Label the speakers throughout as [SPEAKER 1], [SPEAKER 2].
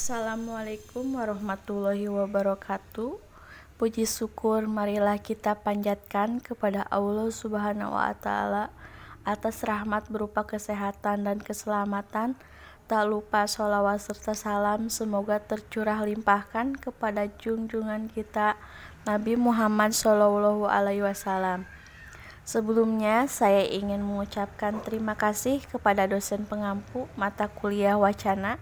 [SPEAKER 1] Assalamualaikum warahmatullahi wabarakatuh. Puji syukur marilah kita panjatkan kepada Allah Subhanahu wa taala atas rahmat berupa kesehatan dan keselamatan. Tak lupa sholawat serta salam semoga tercurah limpahkan kepada junjungan kita Nabi Muhammad Shallallahu Alaihi Wasallam. Sebelumnya, saya ingin mengucapkan terima kasih kepada dosen pengampu mata kuliah wacana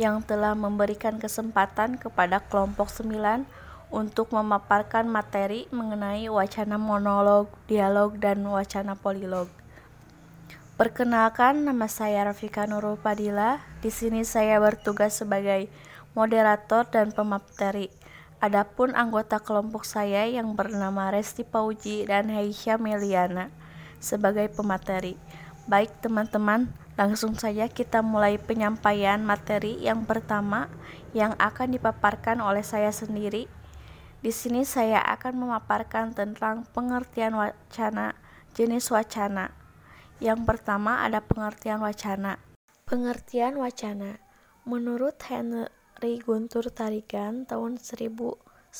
[SPEAKER 1] yang telah memberikan kesempatan kepada kelompok 9 untuk memaparkan materi mengenai wacana monolog, dialog, dan wacana polilog. Perkenalkan, nama saya Rafika Nurul Padilla. Di sini saya bertugas sebagai moderator dan pemateri. Adapun anggota kelompok saya yang bernama Resti Pauji dan Heisha Meliana sebagai pemateri. Baik teman-teman, Langsung saja kita mulai penyampaian materi yang pertama yang akan dipaparkan oleh saya sendiri. Di sini saya akan memaparkan tentang pengertian wacana, jenis wacana. Yang pertama ada pengertian wacana. Pengertian wacana. Menurut Henry Guntur Tarigan tahun 1987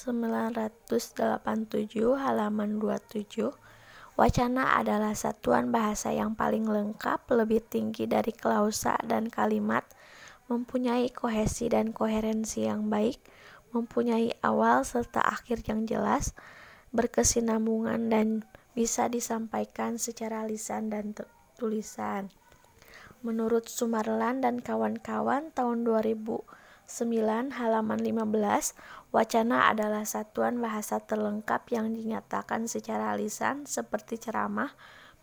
[SPEAKER 1] halaman 27 Wacana adalah satuan bahasa yang paling lengkap, lebih tinggi dari klausa dan kalimat, mempunyai kohesi dan koherensi yang baik, mempunyai awal serta akhir yang jelas, berkesinambungan dan bisa disampaikan secara lisan dan tulisan. Menurut Sumarlan dan kawan-kawan tahun 2000 9 halaman 15 Wacana adalah satuan bahasa terlengkap yang dinyatakan secara lisan seperti ceramah,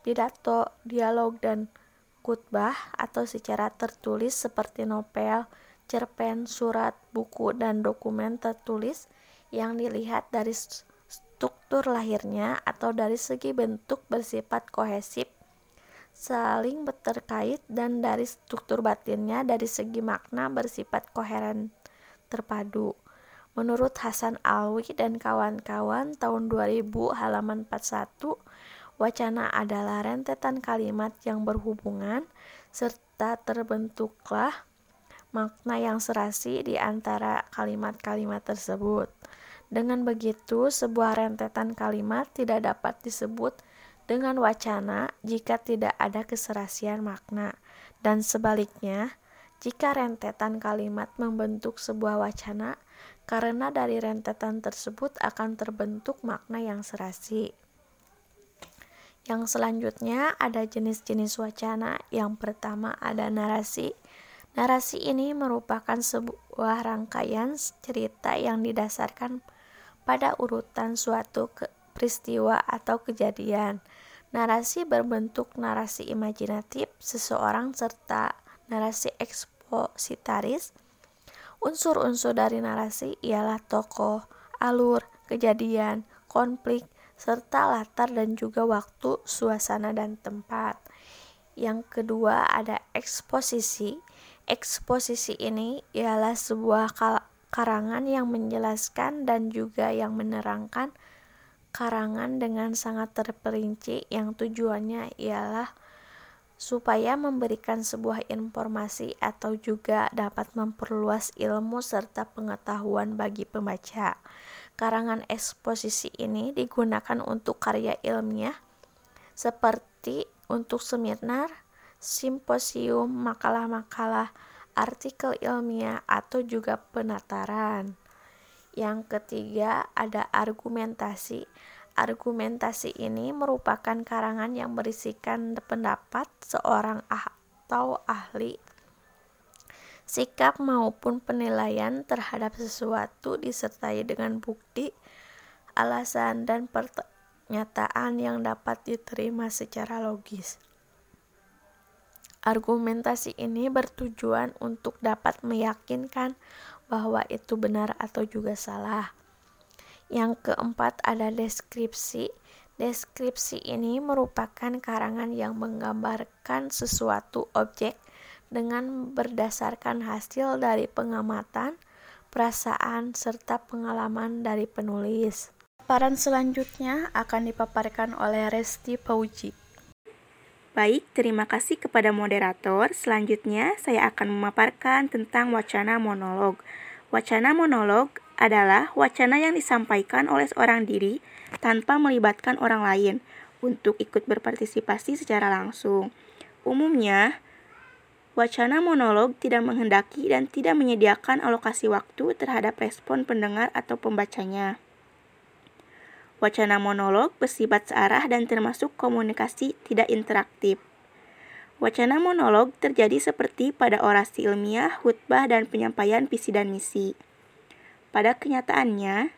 [SPEAKER 1] pidato, dialog, dan khutbah atau secara tertulis seperti novel, cerpen, surat, buku, dan dokumen tertulis yang dilihat dari struktur lahirnya atau dari segi bentuk bersifat kohesif saling terkait dan dari struktur batinnya dari segi makna bersifat koheren terpadu. Menurut Hasan Alwi dan kawan-kawan tahun 2000 halaman 41, wacana adalah rentetan kalimat yang berhubungan serta terbentuklah makna yang serasi di antara kalimat-kalimat tersebut. Dengan begitu, sebuah rentetan kalimat tidak dapat disebut dengan wacana jika tidak ada keserasian makna, dan sebaliknya, jika rentetan kalimat membentuk sebuah wacana, karena dari rentetan tersebut akan terbentuk makna yang serasi. Yang selanjutnya ada jenis-jenis wacana. Yang pertama ada narasi. Narasi ini merupakan sebuah rangkaian cerita yang didasarkan pada urutan suatu peristiwa atau kejadian. Narasi berbentuk narasi imajinatif seseorang serta narasi ekspositaris. Unsur-unsur dari narasi ialah tokoh, alur, kejadian, konflik, serta latar dan juga waktu, suasana, dan tempat. Yang kedua ada eksposisi. Eksposisi ini ialah sebuah karangan yang menjelaskan dan juga yang menerangkan karangan dengan sangat terperinci yang tujuannya ialah supaya memberikan sebuah informasi atau juga dapat memperluas ilmu serta pengetahuan bagi pembaca. Karangan eksposisi ini digunakan untuk karya ilmiah seperti untuk seminar, simposium, makalah-makalah, artikel ilmiah, atau juga penataran. Yang ketiga, ada argumentasi. Argumentasi ini merupakan karangan yang berisikan pendapat seorang atau ahli, sikap maupun penilaian terhadap sesuatu disertai dengan bukti, alasan, dan pernyataan yang dapat diterima secara logis. Argumentasi ini bertujuan untuk dapat meyakinkan bahwa itu benar atau juga salah. Yang keempat ada deskripsi. Deskripsi ini merupakan karangan yang menggambarkan sesuatu objek dengan berdasarkan hasil dari pengamatan, perasaan, serta pengalaman dari penulis. Paparan selanjutnya akan dipaparkan oleh Resti Pauji.
[SPEAKER 2] Baik, terima kasih kepada moderator. Selanjutnya, saya akan memaparkan tentang wacana monolog. Wacana monolog adalah wacana yang disampaikan oleh seorang diri tanpa melibatkan orang lain untuk ikut berpartisipasi secara langsung. Umumnya, wacana monolog tidak menghendaki dan tidak menyediakan alokasi waktu terhadap respon pendengar atau pembacanya. Wacana monolog bersifat searah dan termasuk komunikasi tidak interaktif. Wacana monolog terjadi seperti pada orasi ilmiah, khutbah, dan penyampaian visi dan misi. Pada kenyataannya,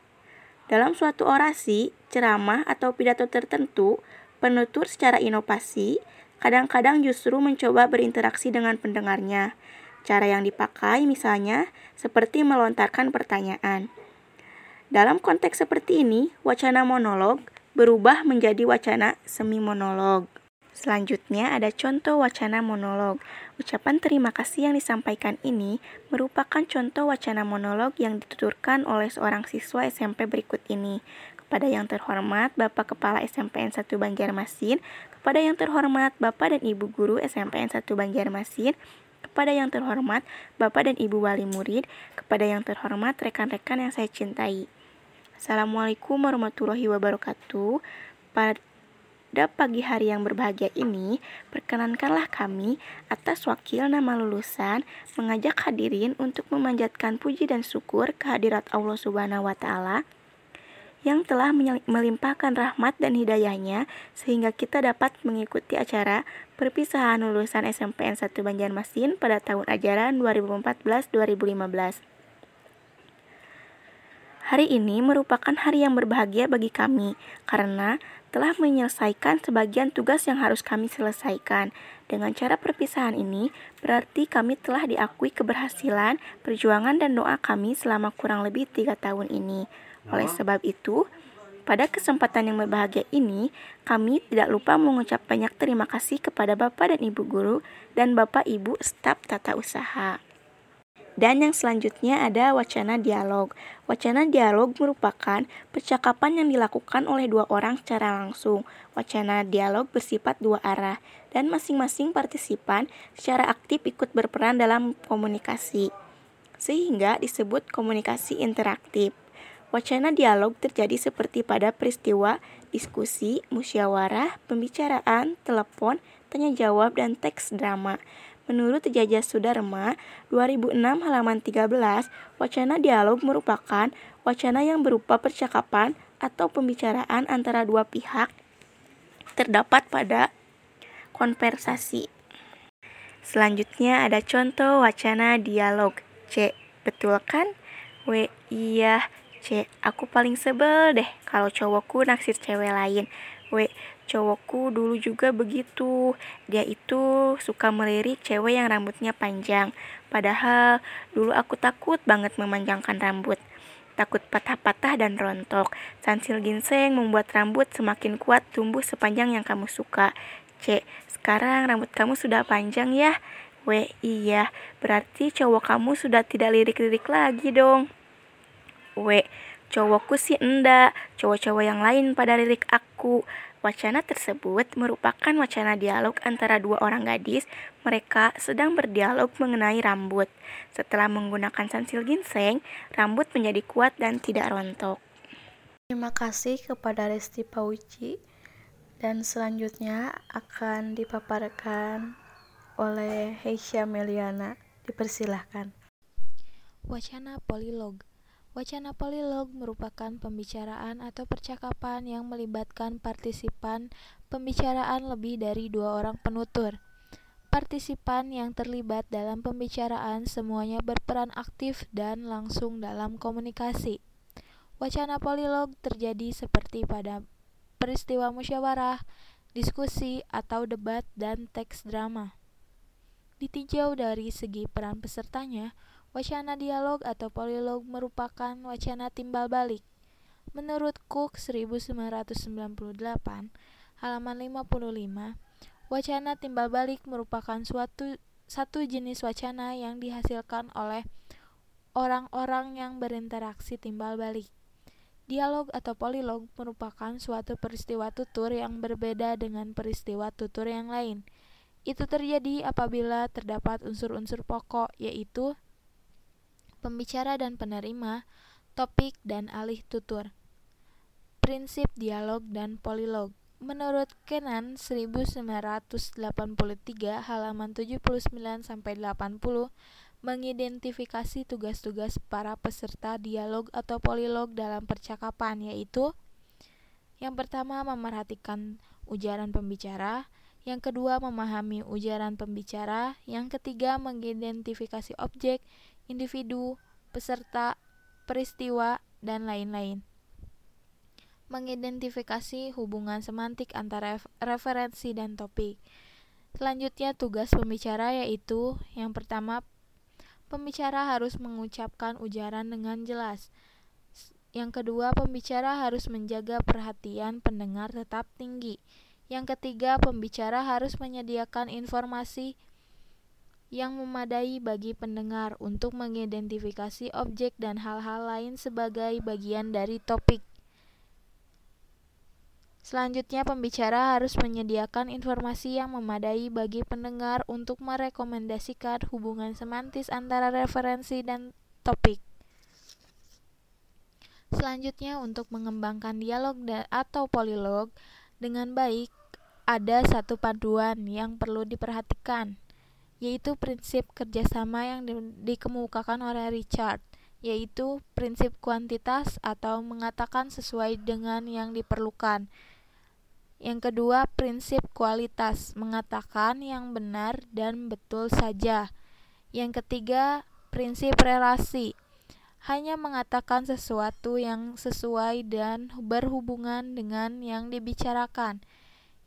[SPEAKER 2] dalam suatu orasi, ceramah, atau pidato tertentu, penutur secara inovasi kadang-kadang justru mencoba berinteraksi dengan pendengarnya. Cara yang dipakai misalnya seperti melontarkan pertanyaan. Dalam konteks seperti ini, wacana monolog berubah menjadi wacana semi monolog. Selanjutnya ada contoh wacana monolog. Ucapan terima kasih yang disampaikan ini merupakan contoh wacana monolog yang dituturkan oleh seorang siswa SMP berikut ini. Kepada yang terhormat Bapak Kepala SMPN 1 Banjarmasin, kepada yang terhormat Bapak dan Ibu Guru SMPN 1 Banjarmasin, kepada yang terhormat Bapak dan Ibu Wali Murid, kepada yang terhormat rekan-rekan yang saya cintai. Assalamualaikum warahmatullahi wabarakatuh. Pagi hari yang berbahagia ini, perkenankanlah kami atas wakil nama lulusan mengajak hadirin untuk memanjatkan puji dan syukur kehadirat Allah Subhanahu wa taala yang telah melimpahkan rahmat dan hidayahnya sehingga kita dapat mengikuti acara perpisahan lulusan SMPN 1 Banjarmasin pada tahun ajaran 2014-2015. Hari ini merupakan hari yang berbahagia bagi kami karena telah menyelesaikan sebagian tugas yang harus kami selesaikan. Dengan cara perpisahan ini, berarti kami telah diakui keberhasilan, perjuangan, dan doa kami selama kurang lebih tiga tahun ini. Oleh sebab itu, pada kesempatan yang berbahagia ini, kami tidak lupa mengucap banyak terima kasih kepada Bapak dan Ibu Guru dan Bapak Ibu staf tata usaha. Dan yang selanjutnya ada wacana dialog. Wacana dialog merupakan percakapan yang dilakukan oleh dua orang secara langsung. Wacana dialog bersifat dua arah dan masing-masing partisipan secara aktif ikut berperan dalam komunikasi. Sehingga disebut komunikasi interaktif. Wacana dialog terjadi seperti pada peristiwa, diskusi, musyawarah, pembicaraan, telepon, tanya jawab, dan teks drama. Menurut Jajah Sudarma 2006 halaman 13, wacana dialog merupakan wacana yang berupa percakapan atau pembicaraan antara dua pihak terdapat pada konversasi. Selanjutnya ada contoh wacana dialog. C. Betul kan? W. Iya. C. Aku paling sebel deh kalau cowokku naksir cewek lain. W cowokku dulu juga begitu. Dia itu suka melirik cewek yang rambutnya panjang. Padahal dulu aku takut banget memanjangkan rambut. Takut patah-patah dan rontok. Sansil ginseng membuat rambut semakin kuat tumbuh sepanjang yang kamu suka. C. Sekarang rambut kamu sudah panjang ya? W. Iya. Berarti cowok kamu sudah tidak lirik-lirik lagi dong. W. Cowokku sih enggak, cowok-cowok yang lain pada lirik aku. Wacana tersebut merupakan wacana dialog antara dua orang gadis. Mereka sedang berdialog mengenai rambut. Setelah menggunakan sansil ginseng, rambut menjadi kuat dan tidak rontok.
[SPEAKER 1] Terima kasih kepada Resti Pauci dan selanjutnya akan dipaparkan oleh Heisha Meliana. Dipersilahkan.
[SPEAKER 3] Wacana polilog Wacana polilog merupakan pembicaraan atau percakapan yang melibatkan partisipan pembicaraan lebih dari dua orang penutur. Partisipan yang terlibat dalam pembicaraan semuanya berperan aktif dan langsung dalam komunikasi. Wacana polilog terjadi seperti pada peristiwa musyawarah, diskusi, atau debat dan teks drama. Ditinjau dari segi peran pesertanya, Wacana dialog atau polilog merupakan wacana timbal balik. Menurut Cook 1998, halaman 55, wacana timbal balik merupakan suatu satu jenis wacana yang dihasilkan oleh orang-orang yang berinteraksi timbal balik. Dialog atau polilog merupakan suatu peristiwa tutur yang berbeda dengan peristiwa tutur yang lain. Itu terjadi apabila terdapat unsur-unsur pokok, yaitu pembicara dan penerima, topik dan alih tutur. Prinsip dialog dan polilog. Menurut Kenan 1983 halaman 79 sampai 80 mengidentifikasi tugas-tugas para peserta dialog atau polilog dalam percakapan yaitu yang pertama memerhatikan ujaran pembicara, yang kedua memahami ujaran pembicara, yang ketiga mengidentifikasi objek, individu, peserta, peristiwa, dan lain-lain. Mengidentifikasi hubungan semantik antara referensi dan topik. Selanjutnya tugas pembicara yaitu yang pertama pembicara harus mengucapkan ujaran dengan jelas. Yang kedua, pembicara harus menjaga perhatian pendengar tetap tinggi. Yang ketiga, pembicara harus menyediakan informasi yang memadai bagi pendengar untuk mengidentifikasi objek dan hal-hal lain sebagai bagian dari topik. Selanjutnya, pembicara harus menyediakan informasi yang memadai bagi pendengar untuk merekomendasikan hubungan semantis antara referensi dan topik. Selanjutnya, untuk mengembangkan dialog atau polilog dengan baik, ada satu panduan yang perlu diperhatikan, yaitu prinsip kerjasama yang di dikemukakan oleh Richard, yaitu prinsip kuantitas atau mengatakan sesuai dengan yang diperlukan. Yang kedua, prinsip kualitas, mengatakan yang benar dan betul saja. Yang ketiga, prinsip relasi, hanya mengatakan sesuatu yang sesuai dan berhubungan dengan yang dibicarakan.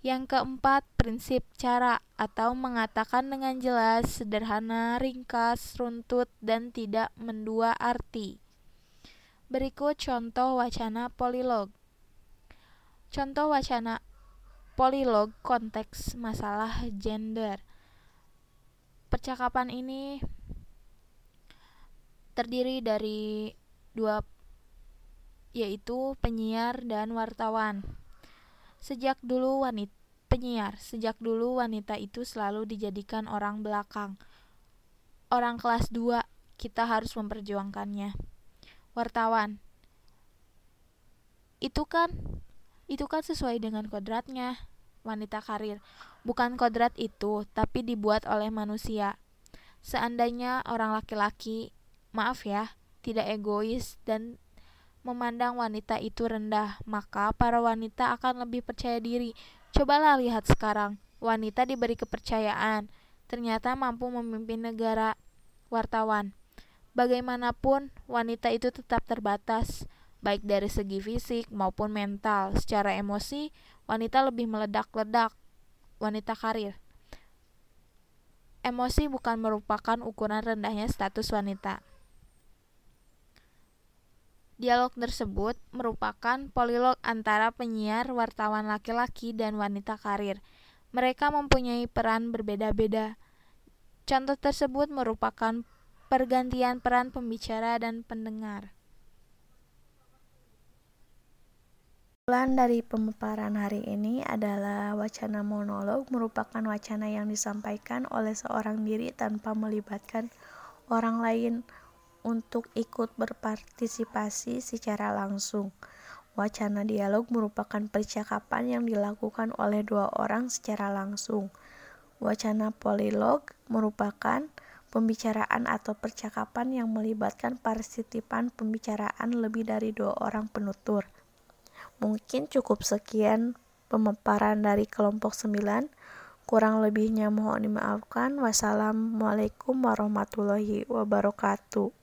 [SPEAKER 3] Yang keempat, prinsip cara atau mengatakan dengan jelas, sederhana, ringkas, runtut, dan tidak mendua arti. Berikut contoh wacana polilog. Contoh wacana polilog konteks masalah gender. Percakapan ini terdiri dari dua yaitu penyiar dan wartawan. Sejak dulu wanita penyiar, sejak dulu wanita itu selalu dijadikan orang belakang. Orang kelas 2, kita harus memperjuangkannya. Wartawan. Itu kan itu kan sesuai dengan kodratnya. Wanita karir. Bukan kodrat itu, tapi dibuat oleh manusia. Seandainya orang laki-laki, maaf ya, tidak egois dan memandang wanita itu rendah, maka para wanita akan lebih percaya diri. Cobalah lihat sekarang, wanita diberi kepercayaan, ternyata mampu memimpin negara. Wartawan, bagaimanapun wanita itu tetap terbatas, baik dari segi fisik maupun mental. Secara emosi, wanita lebih meledak-ledak. Wanita karir. Emosi bukan merupakan ukuran rendahnya status wanita. Dialog tersebut merupakan polilog antara penyiar, wartawan laki-laki, dan wanita karir. Mereka mempunyai peran berbeda-beda. Contoh tersebut merupakan pergantian peran pembicara dan pendengar.
[SPEAKER 1] Plan dari pemaparan hari ini adalah wacana monolog merupakan wacana yang disampaikan oleh seorang diri tanpa melibatkan orang lain untuk ikut berpartisipasi secara langsung. Wacana dialog merupakan percakapan yang dilakukan oleh dua orang secara langsung. Wacana polilog merupakan pembicaraan atau percakapan yang melibatkan partisipan pembicaraan lebih dari dua orang penutur. Mungkin cukup sekian pemaparan dari kelompok 9. Kurang lebihnya mohon dimaafkan. Wassalamualaikum warahmatullahi wabarakatuh.